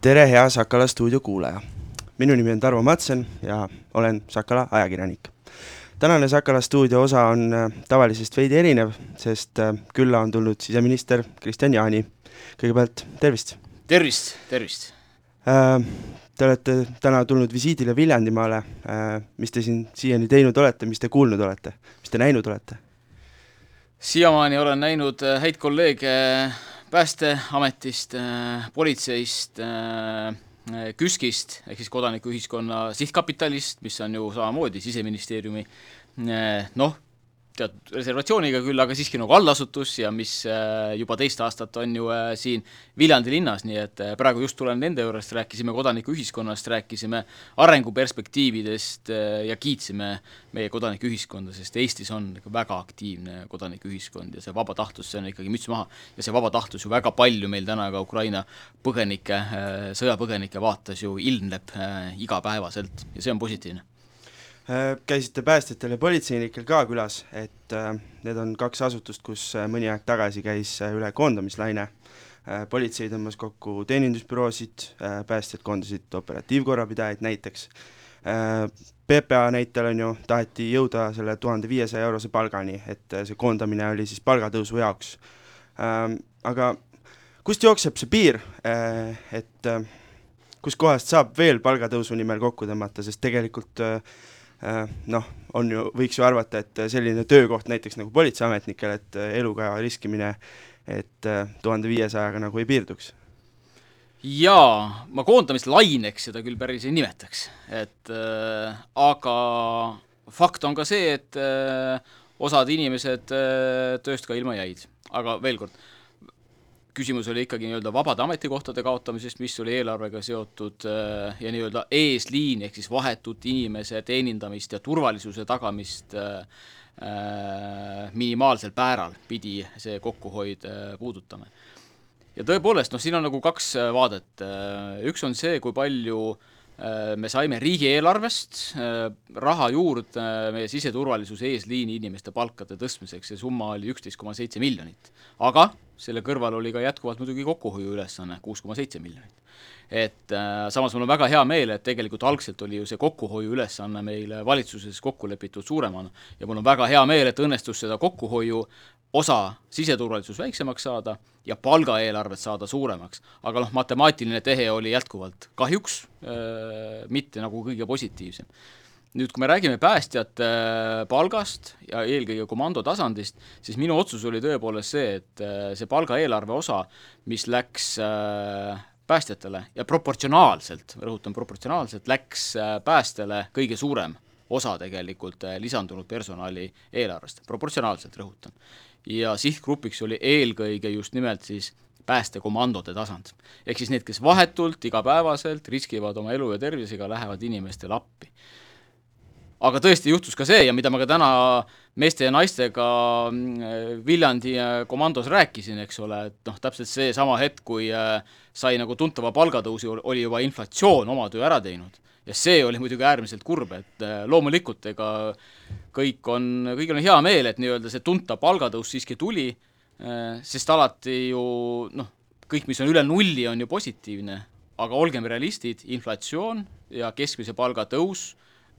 tere, hea Sakala stuudio kuulaja! minu nimi on Tarvo Matsen ja olen Sakala ajakirjanik. tänane Sakala stuudio osa on äh, tavalisest veidi erinev, sest äh, külla on tulnud siseminister Kristian Jaani. kõigepealt tervist! tervist, tervist! Äh, te olete täna tulnud visiidile Viljandimaale, mis te siin siiani teinud olete, mis te kuulnud olete, mis te näinud olete? siiamaani olen näinud häid kolleege Päästeametist, politseist, KÜSK-ist ehk siis Kodanikuühiskonna Sihtkapitalist, mis on ju samamoodi Siseministeeriumi noh, teatud reservatsiooniga küll, aga siiski nagu allasutus ja mis äh, juba teist aastat on ju äh, siin Viljandi linnas, nii et äh, praegu just tulen nende juurest, rääkisime kodanikuühiskonnast, rääkisime arenguperspektiividest ja kiitsime meie kodanikuühiskonda, sest Eestis on ikka väga aktiivne kodanikuühiskond ja see vabatahtsus, see on ikkagi müts maha. ja see vabatahtsus ju väga palju meil täna ka Ukraina põgenike, sõjapõgenike vaates ju ilmneb igapäevaselt ja see on positiivne käisite päästjatel ja politseinikel ka külas, et äh, need on kaks asutust, kus äh, mõni aeg tagasi käis üle koondamislaine. politsei tõmbas kokku teenindusbüroosid, päästjad koondasid operatiivkorrapidajaid näiteks. PPA näitel on ju, taheti jõuda selle tuhande viiesaja eurose palgani, et see koondamine oli siis palgatõusu jaoks. Aga kust jookseb see piir, et kuskohast saab veel palgatõusu nimel kokku tõmmata, sest tegelikult äh, Äh, noh, on ju, võiks ju arvata, et selline töökoht näiteks nagu politseiametnikel, et äh, eluga riskimine, et äh, tuhande viiesajaga nagu ei piirduks? jaa, ma koondamislaineks seda küll päris ei nimetaks, et äh, aga fakt on ka see, et äh, osad inimesed äh, tööst ka ilma jäid, aga veel kord, küsimus oli ikkagi nii-öelda vabade ametikohtade kaotamisest, mis oli eelarvega seotud äh, ja nii-öelda eesliin ehk siis vahetut inimese teenindamist ja turvalisuse tagamist äh, äh, minimaalsel määral pidi see kokkuhoid puudutama. ja tõepoolest, noh, siin on nagu kaks vaadet, üks on see, kui palju me saime riigieelarvest raha juurde meie siseturvalisuse eesliini inimeste palkade tõstmiseks, see summa oli üksteist koma seitse miljonit. aga selle kõrval oli ka jätkuvalt muidugi kokkuhoiuülesanne, kuus koma seitse miljonit. et äh, samas mul on väga hea meel, et tegelikult algselt oli ju see kokkuhoiuülesanne meil valitsuses kokku lepitud suuremana ja mul on väga hea meel, et õnnestus seda kokkuhoiu osa siseturvalisus väiksemaks saada ja palgaeelarvet saada suuremaks. aga noh, matemaatiline tehe oli jätkuvalt kahjuks äh, mitte nagu kõige positiivsem nüüd, kui me räägime päästjate äh, palgast ja eelkõige komando tasandist, siis minu otsus oli tõepoolest see, et äh, see palgaeelarve osa, mis läks päästjatele ja proportsionaalselt, rõhutan proportsionaalselt, läks päästele kõige suurem osa tegelikult lisandunud personali eelarvest, proportsionaalselt rõhutan. Ja sihtgrupiks oli eelkõige just nimelt siis päästekomandode tasand. ehk siis need, kes vahetult, igapäevaselt riskivad oma elu ja tervisega, lähevad inimestele appi aga tõesti juhtus ka see ja mida ma ka täna meeste ja naistega mm, Viljandi komandos rääkisin, eks ole, et noh, täpselt seesama hetk, kui äh, sai nagu tuntava palgatõusu, oli juba inflatsioon oma töö ära teinud. Ja see oli muidugi äärmiselt kurb, et äh, loomulikult ega kõik on, kõigil on hea meel, et nii-öelda see tuntav palgatõus siiski tuli, äh, sest alati ju noh, kõik, mis on üle nulli, on ju positiivne, aga olgem realistid, inflatsioon ja keskmise palga tõus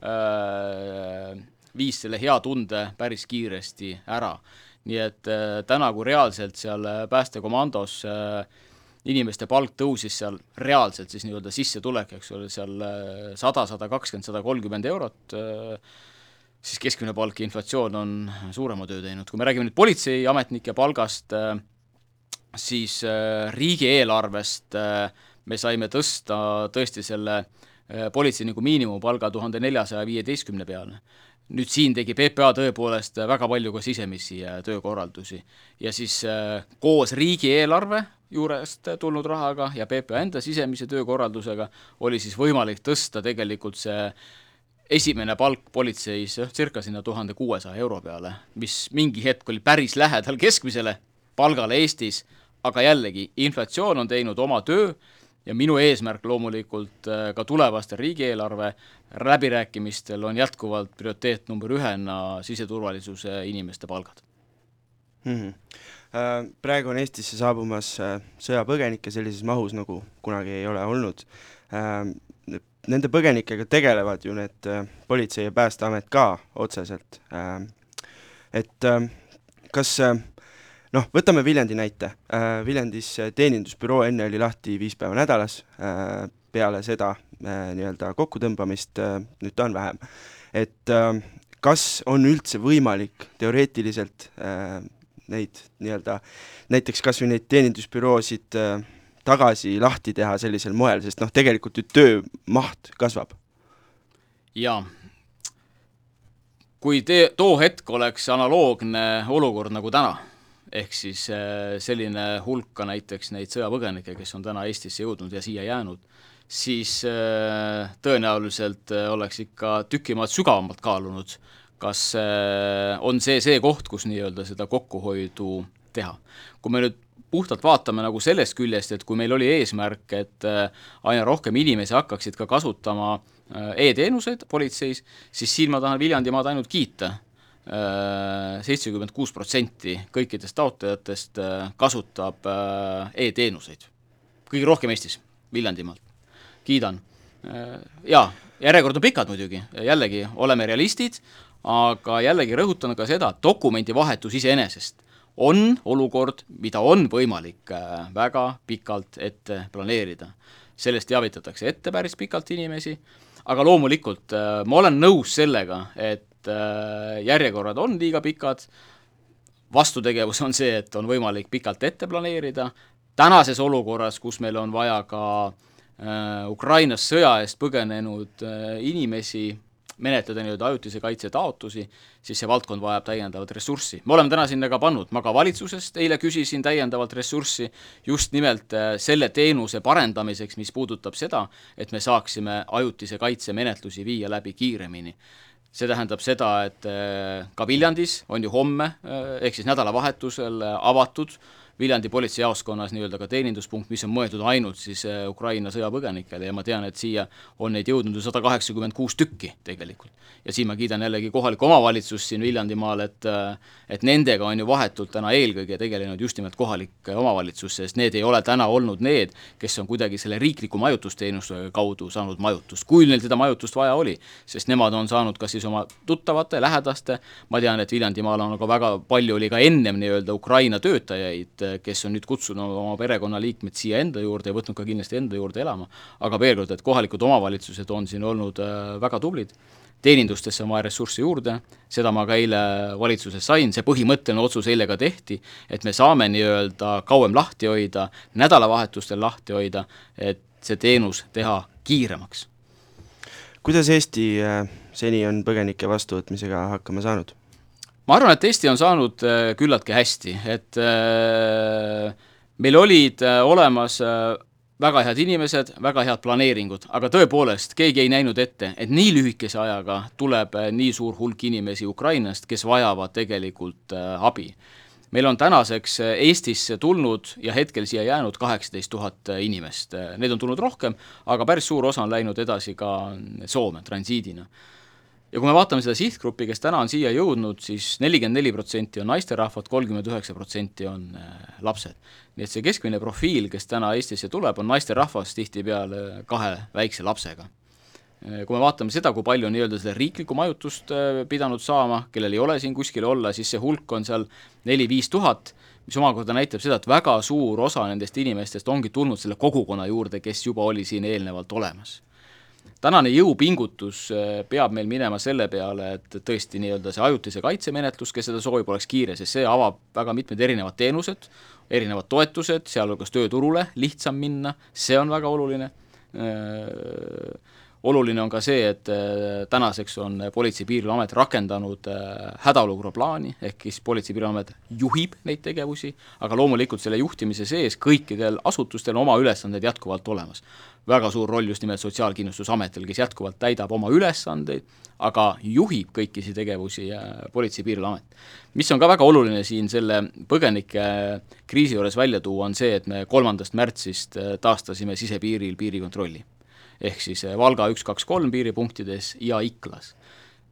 Äh, viis selle hea tunde päris kiiresti ära. nii et äh, täna, kui reaalselt seal äh, päästekomandos inimeste palk tõusis seal reaalselt siis nii-öelda sissetulek, eks ole, seal sada, sada kakskümmend, sada kolmkümmend eurot, siis keskmine palk ja inflatsioon on suurema töö teinud. kui me räägime nüüd politseiametnike palgast, siis riigieelarvest me saime tõsta tõesti selle äh, Äh, politseiniku miinimumpalga tuhande neljasaja viieteistkümne peale. Nüüd siin tegi PPA tõepoolest väga palju ka sisemisi äh, töökorraldusi. Ja siis äh, koos riigieelarve juurest tulnud rahaga ja PPA enda sisemise töökorraldusega oli siis võimalik tõsta tegelikult see esimene palk politseis circa sinna tuhande kuuesaja euro peale, mis mingi hetk oli päris lähedal keskmisele palgale Eestis, aga jällegi, inflatsioon on teinud oma töö ja minu eesmärk loomulikult äh, ka tulevastel riigieelarve läbirääkimistel on jätkuvalt prioriteet number ühena siseturvalisuse inimeste palgad mm. -hmm. praegu on Eestisse saabumas sõjapõgenikke sellises mahus, nagu kunagi ei ole olnud. Nende põgenikega tegelevad ju need Politsei- ja Päästeamet ka otseselt. Et kas noh, võtame Viljandi näite. Viljandis teenindusbüroo enne oli lahti viis päeva nädalas, peale seda nii-öelda kokkutõmbamist nüüd ta on vähem. et kas on üldse võimalik teoreetiliselt äh, neid nii-öelda, näiteks kas või neid teenindusbüroosid äh, tagasi lahti teha sellisel moel, sest noh, tegelikult ju töömaht kasvab. jaa. kui te-, too hetk oleks analoogne olukord nagu täna, ehk siis äh, selline hulk ka näiteks neid sõjapõgenikke, kes on täna Eestisse jõudnud ja siia jäänud, siis äh, tõenäoliselt äh, oleks ikka tüki maad sügavamalt kaalunud, kas on see see koht, kus nii-öelda seda kokkuhoidu teha. kui me nüüd puhtalt vaatame nagu sellest küljest, et kui meil oli eesmärk, et aina rohkem inimesi hakkaksid ka kasutama e-teenuseid politseis, siis siin ma tahan Viljandimaad ainult kiita seitsekümmend kuus protsenti kõikidest taotlejatest kasutab e-teenuseid. kõige rohkem Eestis, Viljandimaalt kiidan. Jaa, järjekord on pikad muidugi, jällegi oleme realistid, aga jällegi rõhutan ka seda, et dokumendivahetus iseenesest on olukord, mida on võimalik äh, väga pikalt ette planeerida. sellest teavitatakse ette päris pikalt inimesi, aga loomulikult äh, ma olen nõus sellega, et äh, järjekorrad on liiga pikad, vastutegevus on see, et on võimalik pikalt ette planeerida, tänases olukorras, kus meil on vaja ka äh, Ukrainas sõja eest põgenenud äh, inimesi menetleda nii-öelda ajutise kaitse taotlusi, siis see valdkond vajab täiendavat ressurssi. me oleme täna sinna ka pannud, ma ka valitsusest eile küsisin täiendavalt ressurssi just nimelt selle teenuse parendamiseks, mis puudutab seda, et me saaksime ajutise kaitse menetlusi viia läbi kiiremini see tähendab seda, et ka Viljandis on ju homme ehk siis nädalavahetusel avatud Viljandi politseijaoskonnas nii-öelda ka teeninduspunkt, mis on mõeldud ainult siis äh, Ukraina sõjapõgenikele ja ma tean, et siia on neid jõudnud ju sada kaheksakümmend kuus tükki tegelikult. ja siin ma kiidan jällegi kohalikku omavalitsust siin Viljandimaal, et äh, et nendega on ju vahetult täna eelkõige tegelenud just nimelt kohalik omavalitsus, sest need ei ole täna olnud need, kes on kuidagi selle riikliku majutusteenuse kaudu saanud majutust, kui neil seda majutust vaja oli, sest nemad on saanud kas siis oma tuttavate, lähedaste, ma tean, et Viljandimaal on aga väga palju oli ka ennem nii-öelda Ukraina töötajaid, kes on nüüd kutsunud oma perekonnaliikmed siia enda juurde ja võtnud ka kindlasti enda juurde elama. aga veel kord, et kohalikud omavalitsused on siin olnud äh, väga tublid, teenindustesse on vaja ressurssi juurde, seda ma ka eile valitsuses sain, see põhimõtteline otsus eile ka tehti, et me saame nii-öelda kauem lahti hoida, nädalavahetustel lahti hoida, et see teenus teha kiiremaks. kuidas Eesti äh, seni on põgenike vastuvõtmisega hakkama saanud? Ma arvan, et Eesti on saanud äh, küllaltki hästi, et äh, meil olid äh, olemas väga head inimesed, väga head planeeringud, aga tõepoolest, keegi ei näinud ette, et nii lühikese ajaga tuleb nii suur hulk inimesi Ukrainast, kes vajavad tegelikult abi. meil on tänaseks Eestisse tulnud ja hetkel siia jäänud kaheksateist tuhat inimest, neid on tulnud rohkem, aga päris suur osa on läinud edasi ka Soome transiidina ja kui me vaatame seda sihtgruppi, kes täna on siia jõudnud siis, siis nelikümmend neli protsenti on naisterahvad, kolmkümmend üheksa protsenti on äh, lapsed. nii et see keskmine profiil, kes täna Eestisse tuleb, on naisterahvas tihtipeale kahe väikse lapsega. Äh, kui me vaatame seda, kui palju nii-öelda seda riiklikku majutust äh, pidanud saama, kellel ei ole siin kuskil olla, siis see hulk on seal neli-viis tuhat, mis omakorda näitab seda, et väga suur osa nendest inimestest ongi tulnud selle kogukonna juurde, kes juba oli siin eelnevalt olemas tänane jõupingutus äh, peab meil minema selle peale, et tõesti nii-öelda see ajutise kaitse menetlus, kes seda soovib, oleks kiire, sest see avab väga mitmed erinevad teenused, erinevad toetused, sealhulgas tööturule lihtsam minna, see on väga oluline. Äh, oluline on ka see, et äh, tänaseks on Politsei- ja Piirivalveamet rakendanud äh, hädaolukorra plaani, ehk siis Politsei- ja Piirivalveamet juhib neid tegevusi, aga loomulikult selle juhtimise sees kõikidel asutustel oma ülesanded jätkuvalt olemas. väga suur roll just nimelt Sotsiaalkindlustusametil, kes jätkuvalt täidab oma ülesandeid, aga juhib kõikisi tegevusi äh, Politsei- ja Piirivalveamet. mis on ka väga oluline siin selle põgenike kriisi juures välja tuua, on see, et me kolmandast märtsist taastasime sisepiiril piirikontrolli ehk siis eh, Valga üks, kaks, kolm piiripunktides ja Iklas.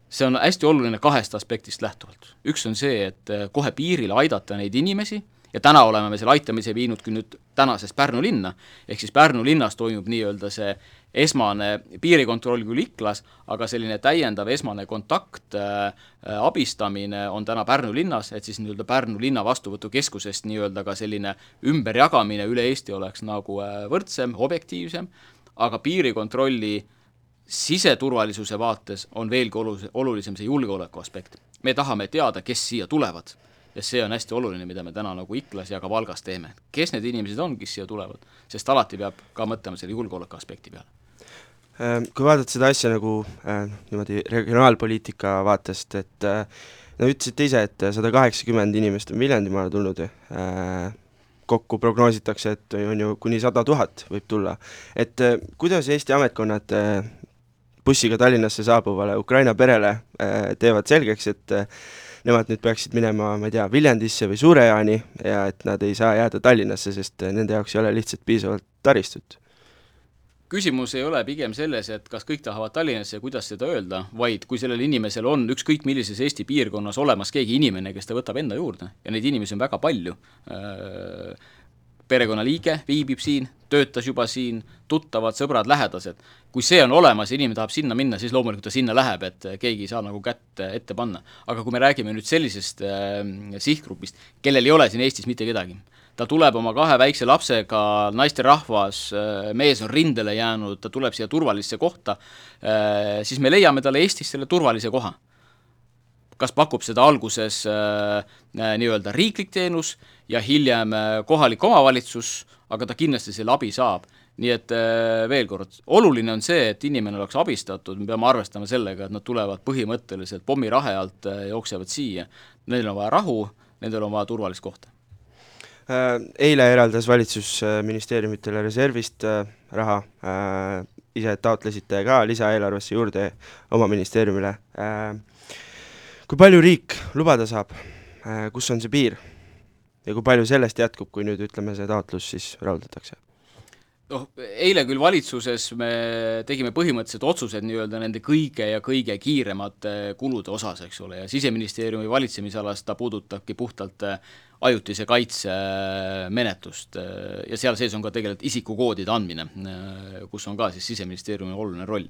see on hästi oluline kahest aspektist lähtuvalt. üks on see, et eh, kohe piiril aidata neid inimesi, ja täna oleme me selle aitamise viinud küll nüüd tänasest Pärnu linna, ehk siis Pärnu linnas toimub nii-öelda see esmane piirikontroll küll Iklas, aga selline täiendav esmane kontakt äh,, abistamine on täna Pärnu linnas, et siis nii-öelda Pärnu linna vastuvõtukeskusest nii-öelda ka selline ümberjagamine üle Eesti oleks nagu äh, võrdsem, objektiivsem, aga piirikontrolli siseturvalisuse vaates on veelgi olus-, olulisem see julgeoleku aspekt. me tahame teada, kes siia tulevad ja see on hästi oluline, mida me täna nagu Iklas ja ka Valgas teeme. kes need inimesed on, kes siia tulevad, sest alati peab ka mõtlema selle julgeoleku aspekti peale. Äh, kui vaadata seda asja nagu äh, niimoodi regionaalpoliitika vaatest, et äh, no ütlesite ise, et sada kaheksakümmend inimest on Viljandimaale tulnud äh,, kokku prognoositakse, et on ju kuni sada tuhat võib tulla. et äh, kuidas Eesti ametkonnad äh, bussiga Tallinnasse saabuvale Ukraina perele äh, teevad selgeks, et nemad nüüd peaksid minema, ma ei tea, Viljandisse või Suure-Jaani ja et nad ei saa jääda Tallinnasse, sest nende jaoks ei ole lihtsalt piisavalt taristut küsimus ei ole pigem selles, et kas kõik tahavad Tallinnasse ja kuidas seda öelda, vaid kui sellel inimesel on ükskõik millises Eesti piirkonnas olemas keegi inimene, kes ta võtab enda juurde ja neid inimesi on väga palju, perekonnaliige viibib siin, töötas juba siin, tuttavad, sõbrad, lähedased. kui see on olemas ja inimene tahab sinna minna, siis loomulikult ta sinna läheb, et keegi ei saa nagu kätt ette panna. aga kui me räägime nüüd sellisest äh, sihtgrupist, kellel ei ole siin Eestis mitte kedagi, ta tuleb oma kahe väikse lapsega, naisterahvas, äh, mees on rindele jäänud, ta tuleb siia turvalisse kohta äh,, siis me leiame talle Eestis selle turvalise koha kas pakub seda alguses äh, nii-öelda riiklik teenus ja hiljem kohalik omavalitsus, aga ta kindlasti selle abi saab. nii et veel kord, oluline on see, et inimene oleks abistatud, me peame arvestama sellega, et nad tulevad põhimõtteliselt pommirahe alt, jooksevad siia. Neil on vaja rahu, nendel on vaja turvalist kohta Eile eraldas valitsus äh, ministeeriumitele reservist äh, raha, ise taotlesite ka lisaeelarvesse juurde oma ministeeriumile. Kui palju riik lubada saab, äh, kus on see piir? Ja kui palju sellest jätkub, kui nüüd ütleme, see taotlus siis rahuldatakse? Noh, eile küll valitsuses me tegime põhimõtteliselt otsused nii-öelda nende kõige ja kõige kiiremate kulude osas, eks ole, ja Siseministeeriumi valitsemisalas ta puudutabki puhtalt äh, ajutise kaitse äh, menetlust ja seal sees on ka tegelikult isikukoodide andmine, kus on ka siis Siseministeeriumi oluline roll.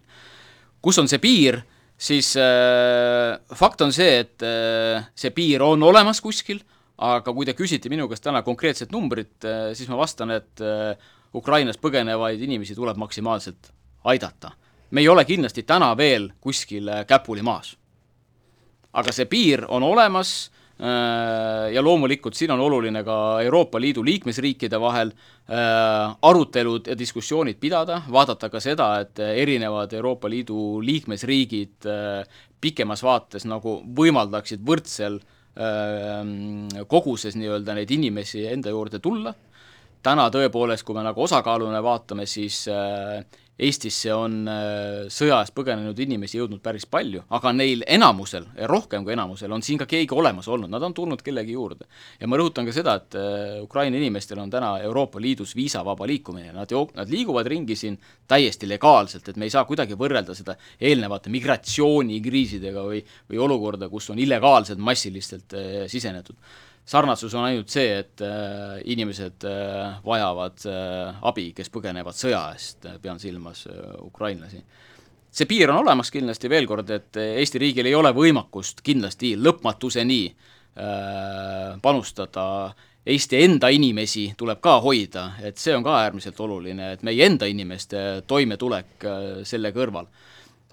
kus on see piir siis äh, fakt on see, et äh, see piir on olemas kuskil, aga kui te küsite minu käest täna konkreetset numbrit äh,, siis ma vastan, et äh, Ukrainast põgenevaid inimesi tuleb maksimaalselt aidata. me ei ole kindlasti täna veel kuskil äh, käpuli maas. aga see piir on olemas Äh, ja loomulikult siin on oluline ka Euroopa Liidu liikmesriikide vahel äh, arutelud ja diskussioonid pidada, vaadata ka seda, et erinevad Euroopa Liidu liikmesriigid pikemas vaates nagu võimaldaksid võrdsel koguses nii-öelda neid inimesi enda juurde tulla, täna tõepoolest, kui me nagu osakaaluna vaatame, siis Eestisse on äh, sõja eest põgenenud inimesi jõudnud päris palju, aga neil enamusel, rohkem kui enamusel, on siin ka keegi olemas olnud, nad on tulnud kellegi juurde. ja ma rõhutan ka seda, et äh, Ukraina inimestel on täna Euroopa Liidus viisavaba liikumine, nad jo-, nad liiguvad ringi siin täiesti legaalselt, et me ei saa kuidagi võrrelda seda eelnevate migratsioonikriisidega või, või olukorda, kus on illegaalselt massilistelt äh, sisenetud sarnasus on ainult see, et äh, inimesed äh, vajavad äh, abi, kes põgenevad sõja eest, pean silmas ukrainlasi. see piir on olemas kindlasti, veel kord, et Eesti riigil ei ole võimekust kindlasti lõpmatuseni panustada Eesti enda inimesi tuleb ka hoida, et see on ka äärmiselt oluline, et meie enda inimeste toimetulek selle kõrval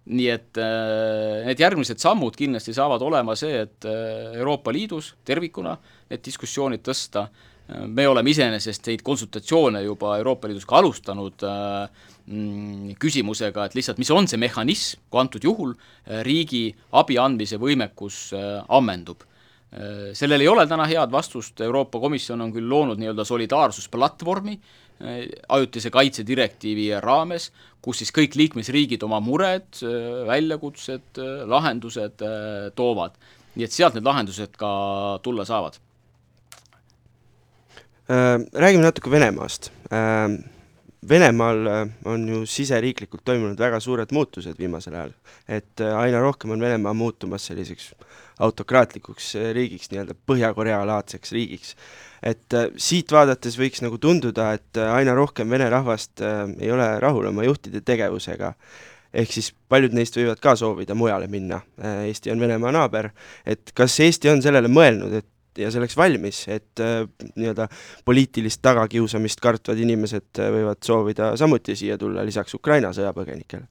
nii et äh, need järgmised sammud kindlasti saavad olema see, et äh, Euroopa Liidus tervikuna need diskussioonid tõsta, me oleme iseenesest neid konsultatsioone juba Euroopa Liidus ka alustanud mm, küsimusega, et lihtsalt mis on see mehhanism, kui antud juhul riigi abi andmise võimekus ammendub sellel ei ole täna head vastust, Euroopa Komisjon on küll loonud nii-öelda solidaarsusplatvormi, ajutise kaitse direktiivi raames, kus siis kõik liikmesriigid oma mured, väljakutsed, lahendused toovad. nii et sealt need lahendused ka tulla saavad. Räägime natuke Venemaast. Venemaal äh, on ju siseriiklikult toimunud väga suured muutused viimasel ajal, et äh, aina rohkem on Venemaa muutumas selliseks autokraatlikuks äh, riigiks, nii-öelda Põhja-Korea laadseks riigiks. et siit vaadates võiks nagu tunduda, et aina rohkem vene rahvast ei ole rahul oma juhtide tegevusega, ehk siis paljud neist võivad ka soovida mujale minna, Eesti on Venemaa naaber, et kas Eesti on sellele mõelnud, et ja selleks valmis, et äh, nii-öelda poliitilist tagakiusamist kartvad inimesed äh, võivad soovida samuti siia tulla, lisaks Ukraina sõjapõgenikele?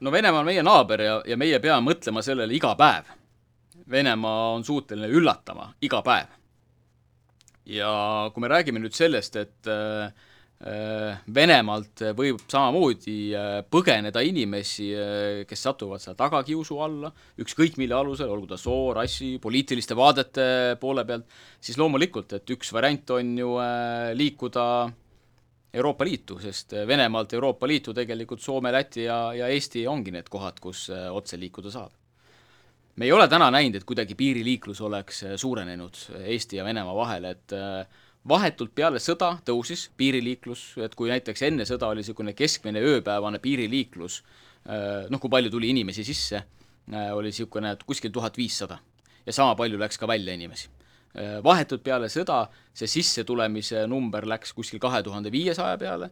no Venemaa on meie naaber ja, ja meie peame mõtlema sellele iga päev. Venemaa on suuteline üllatama iga päev. ja kui me räägime nüüd sellest, et äh, Venemaalt võib samamoodi äh, põgeneda inimesi, äh, kes satuvad seal tagakiusu alla, ükskõik mille alusel, olgu ta soo, rassi, poliitiliste vaadete poole pealt, siis loomulikult, et üks variant on ju liikuda Euroopa Liitu, sest Venemaalt Euroopa Liitu tegelikult Soome, Läti ja, ja Eesti ongi need kohad, kus otse liikuda saab. me ei ole täna näinud, et kuidagi piiriliiklus oleks suurenenud Eesti ja Venemaa vahel, et äh, vahetult peale sõda tõusis piiriliiklus, et kui näiteks enne sõda oli niisugune keskmine ööpäevane piiriliiklus, äh, noh, kui palju tuli inimesi sisse, äh, oli niisugune kuskil tuhat viissada. ja sama palju läks ka välja inimesi. Äh, vahetult peale sõda see sissetulemise number läks kuskil kahe tuhande viiesaja peale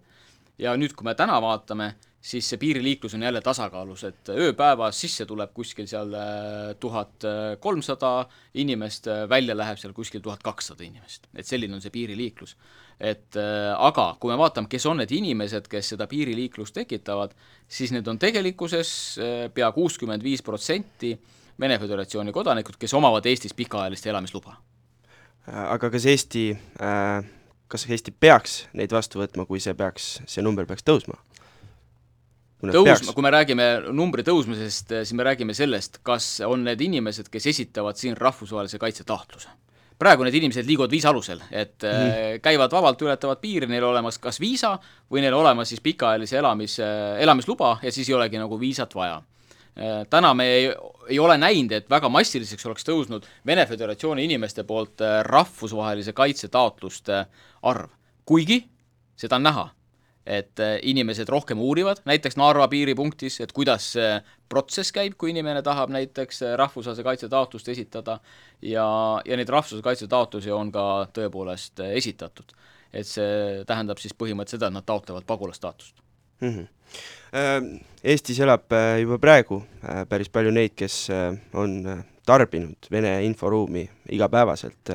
ja nüüd, kui me täna vaatame, siis see piiriliiklus on jälle tasakaalus, et ööpäevas sisse tuleb kuskil seal äh, tuhat kolmsada inimest, äh, välja läheb seal kuskil tuhat kakssada inimest. et selline on see piiriliiklus. et äh, aga kui me vaatame, kes on need inimesed, kes seda piiriliiklust tekitavad, siis need on tegelikkuses pea kuuskümmend viis protsenti Vene Föderatsiooni kodanikud, kes omavad Eestis pikaajalist elamisluba. aga kas Eesti kas Eesti peaks neid vastu võtma, kui see peaks, see number peaks tõusma? tõusma, kui me räägime numbri tõusmisest, siis me räägime sellest, kas on need inimesed, kes esitavad siin rahvusvahelise kaitse taotluse. praegu need inimesed liiguvad viisa alusel, et mm. käivad vabalt, ületavad piiri, neil olemas kas viisa või neil olemas siis pikaajalise elamis, elamisluba ja siis ei olegi nagu viisat vaja täna me ei, ei ole näinud, et väga massiliseks oleks tõusnud Vene Föderatsiooni inimeste poolt äh, rahvusvahelise kaitse taotluste arv, kuigi seda on näha et äh, inimesed rohkem uurivad, näiteks Narva piiripunktis, et kuidas see protsess käib, kui inimene tahab näiteks äh, rahvusvahelise kaitse taotlust esitada ja, ja neid rahvusvahelise kaitse taotlusi on ka tõepoolest äh, esitatud. et see tähendab siis põhimõtteliselt seda, et nad taotlevad pagulasstaatust mm. -hmm. Eestis elab juba praegu päris palju neid, kes on tarbinud Vene inforuumi igapäevaselt.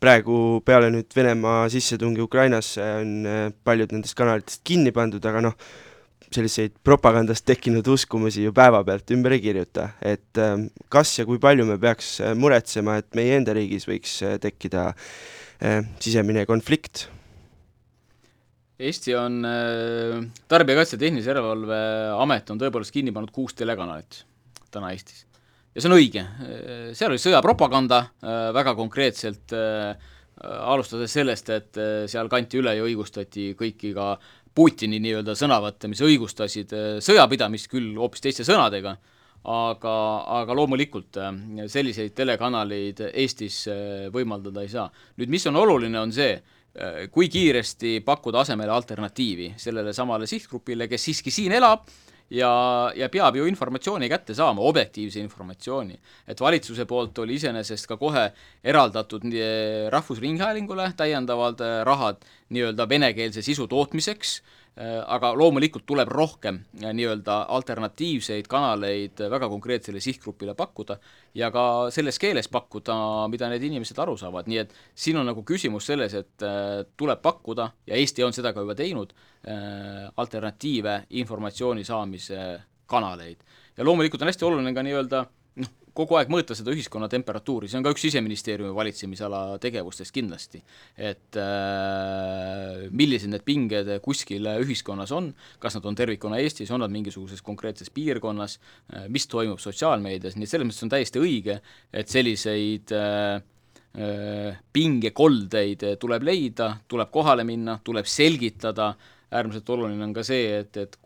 praegu peale nüüd Venemaa sissetungi Ukrainasse on äh, paljud nendest kanalitest kinni pandud, aga noh, selliseid propagandast tekkinud uskumusi ju päevapealt ümber ei kirjuta, et äh, kas ja kui palju me peaks äh, muretsema, et meie enda riigis võiks tekkida sisemine konflikt? Eesti on, Tarbijakaitse ja Tehnilise Järelevalve Amet on tõepoolest kinni pannud kuus telekanalit täna Eestis ja see on õige, seal oli sõjapropaganda äh, väga konkreetselt, äh, alustades sellest, et äh, seal kanti üle ja õigustati kõiki ka Putini nii-öelda sõnavõtte, mis õigustasid sõjapidamist küll hoopis teiste sõnadega, aga, aga loomulikult selliseid telekanaleid Eestis võimaldada ei saa. nüüd mis on oluline, on see, kui kiiresti pakkuda asemele alternatiivi sellele samale sihtgrupile, kes siiski siin elab ja, ja peab ju informatsiooni kätte saama, objektiivse informatsiooni. et valitsuse poolt oli iseenesest ka kohe eraldatud Rahvusringhäälingule täiendavad äh, rahad nii-öelda venekeelse sisu tootmiseks, Äh, aga loomulikult tuleb rohkem äh, nii-öelda alternatiivseid kanaleid väga konkreetsele sihtgrupile pakkuda ja ka selles keeles pakkuda, mida need inimesed aru saavad, nii et siin on nagu küsimus selles, et äh, tuleb pakkuda ja Eesti on seda ka juba teinud, alternatiive informatsiooni saamise kanaleid. ja loomulikult on hästi oluline ka nii-öelda kogu aeg mõõta seda ühiskonna temperatuuri, see on ka üks Siseministeeriumi valitsemisala tegevustest kindlasti. et äh, millised need pinged kuskil ühiskonnas on, kas nad on tervikuna Eestis, on nad mingisuguses konkreetses piirkonnas äh,, mis toimub sotsiaalmeedias, nii et selles mõttes on täiesti õige, et selliseid äh, äh pingekoldeid tuleb leida, tuleb kohale minna, tuleb selgitada, äärmiselt oluline on ka see, et, et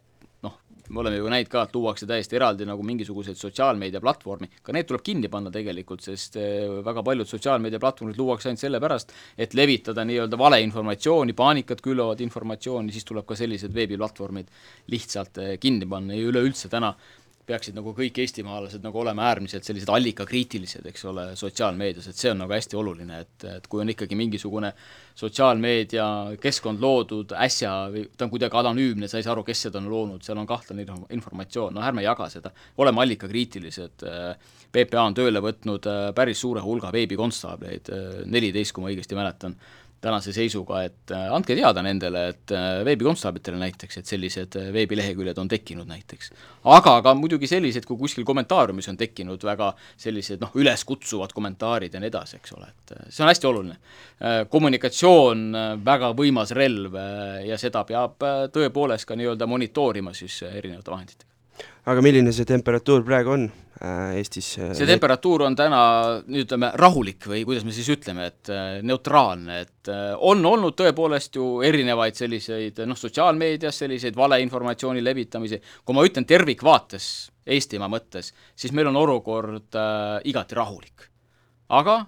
me oleme ju näinud ka, et luuakse täiesti eraldi nagu mingisuguseid sotsiaalmeediaplatvormi, ka need tuleb kinni panna tegelikult, sest äh, väga paljud sotsiaalmeediaplatvormid luuakse ainult sellepärast, et levitada nii-öelda valeinformatsiooni, paanikat külvavat informatsiooni, siis tuleb ka sellised veebiplatvormid lihtsalt äh, kinni panna. Ja üleüldse täna peaksid nagu kõik eestimaalased nagu olema äärmiselt sellised allikakriitilised, eks ole, sotsiaalmeedias, et see on nagu hästi oluline, et, et kui on ikkagi mingisugune sotsiaalmeedia keskkond loodud äsja või ta on kuidagi anonüümne, sa ei saa aru, kes seda on loonud, seal on kahtlane informatsioon, no ärme jaga seda, oleme allikakriitilised, PPA on tööle võtnud äh, päris suure hulga veebikonstaableid, äh, neliteist, kui ma õigesti mäletan tänase seisuga, et äh, andke teada nendele, et äh, veebikonstaablitele näiteks, et sellised äh, veebileheküljed on tekkinud näiteks. aga ka muidugi sellised, kui kuskil kommentaariumis on tekkinud väga sellised noh, üleskutsuvad kommentaarid ja nii edasi, eks ole, et see on hästi oluline. kommunikatsioon, väga võimas relv ja seda peab tõepoolest ka nii-öelda monitoorima siis erinevate vahenditega aga milline see temperatuur praegu on äh, Eestis? Äh, see temperatuur on täna, ütleme, rahulik või kuidas me siis ütleme, et äh, neutraalne, et on olnud tõepoolest ju erinevaid selliseid noh, sotsiaalmeedias selliseid valeinformatsiooni levitamisi, kui ma ütlen tervikvaates, Eestimaa mõttes, siis meil on olukord äh, igati rahulik. aga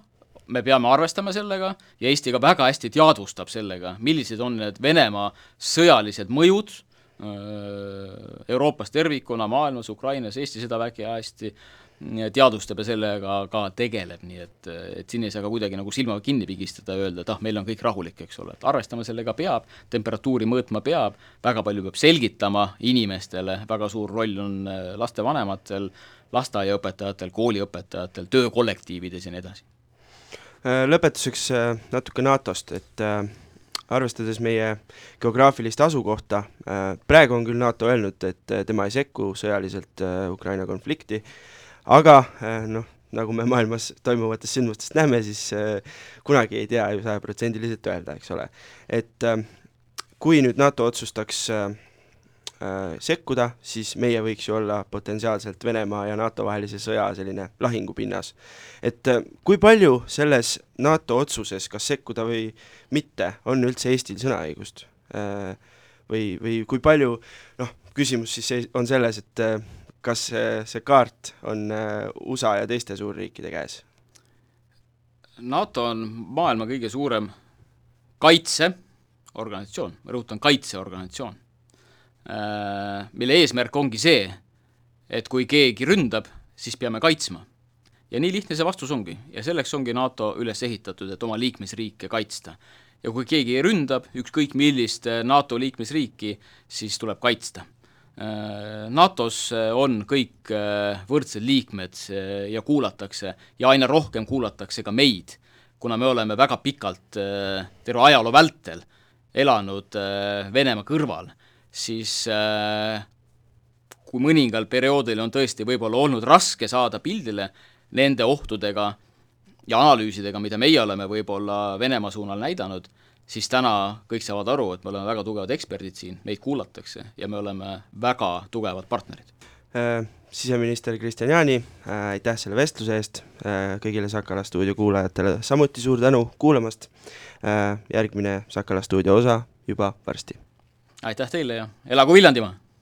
me peame arvestama sellega ja Eesti ka väga hästi teadvustab sellega, millised on need Venemaa sõjalised mõjud Euroopas tervikuna, maailmas, Ukrainas, Eesti seda väga hästi teadvustab ja sellega ka tegeleb, nii et, et siin ei saa ka kuidagi nagu silma kinni pigistada ja öelda, et ah, meil on kõik rahulik, eks ole, et arvestama sellega peab, temperatuuri mõõtma peab, väga palju peab selgitama inimestele, väga suur roll on äh, lastevanematel, lasteaiaõpetajatel, kooliõpetajatel, töökollektiivides ja nii edasi. Äh, lõpetuseks natuke NATO-st, et arvestades meie geograafilist asukohta, äh, praegu on küll NATO öelnud, et äh, tema ei sekku sõjaliselt äh, Ukraina konflikti, aga noh, nagu me maailmas toimuvatest sündmustest näeme, siis kunagi ei tea ju sajaprotsendiliselt öelda, eks ole. et kui nüüd NATO otsustaks äh, sekkuda, siis meie võiks ju olla potentsiaalselt Venemaa ja NATO vahelise sõja selline lahingupinnas. et äh, kui palju selles NATO otsuses, kas sekkuda või mitte, on üldse Eestil sõnaõigust äh,? või, või kui palju, noh, küsimus siis on selles, et äh, kas see, kaart on äh, USA ja teiste suurriikide käes? NATO on maailma kõige suurem kaitseorganisatsioon, ma rõhutan, kaitseorganisatsioon Äh, mille eesmärk ongi see, et kui keegi ründab, siis peame kaitsma. ja nii lihtne see vastus ongi ja selleks ongi NATO üles ehitatud, et oma liikmesriike kaitsta. ja kui keegi ründab ükskõik millist äh, NATO liikmesriiki, siis tuleb kaitsta. Äh, NATO-s on kõik võrdsed liikmed ja kuulatakse ja aina rohkem kuulatakse ka meid, kuna me oleme väga pikalt terve ajaloo vältel elanud Venemaa kõrval siis äh, kui mõningal perioodil on tõesti võib-olla olnud raske saada pildile nende ohtudega ja analüüsidega, mida meie oleme võib-olla Venemaa suunal näidanud, siis täna kõik saavad aru, et me oleme väga tugevad eksperdid siin, meid kuulatakse ja me oleme väga tugevad partnerid äh,. siseminister Kristian Jaani äh,, aitäh selle vestluse eest kõigile Sakala stuudio kuulajatele samuti suur tänu kuulamast järgmine Sakala stuudio osa juba varsti aitäh teile ja elagu Viljandimaa!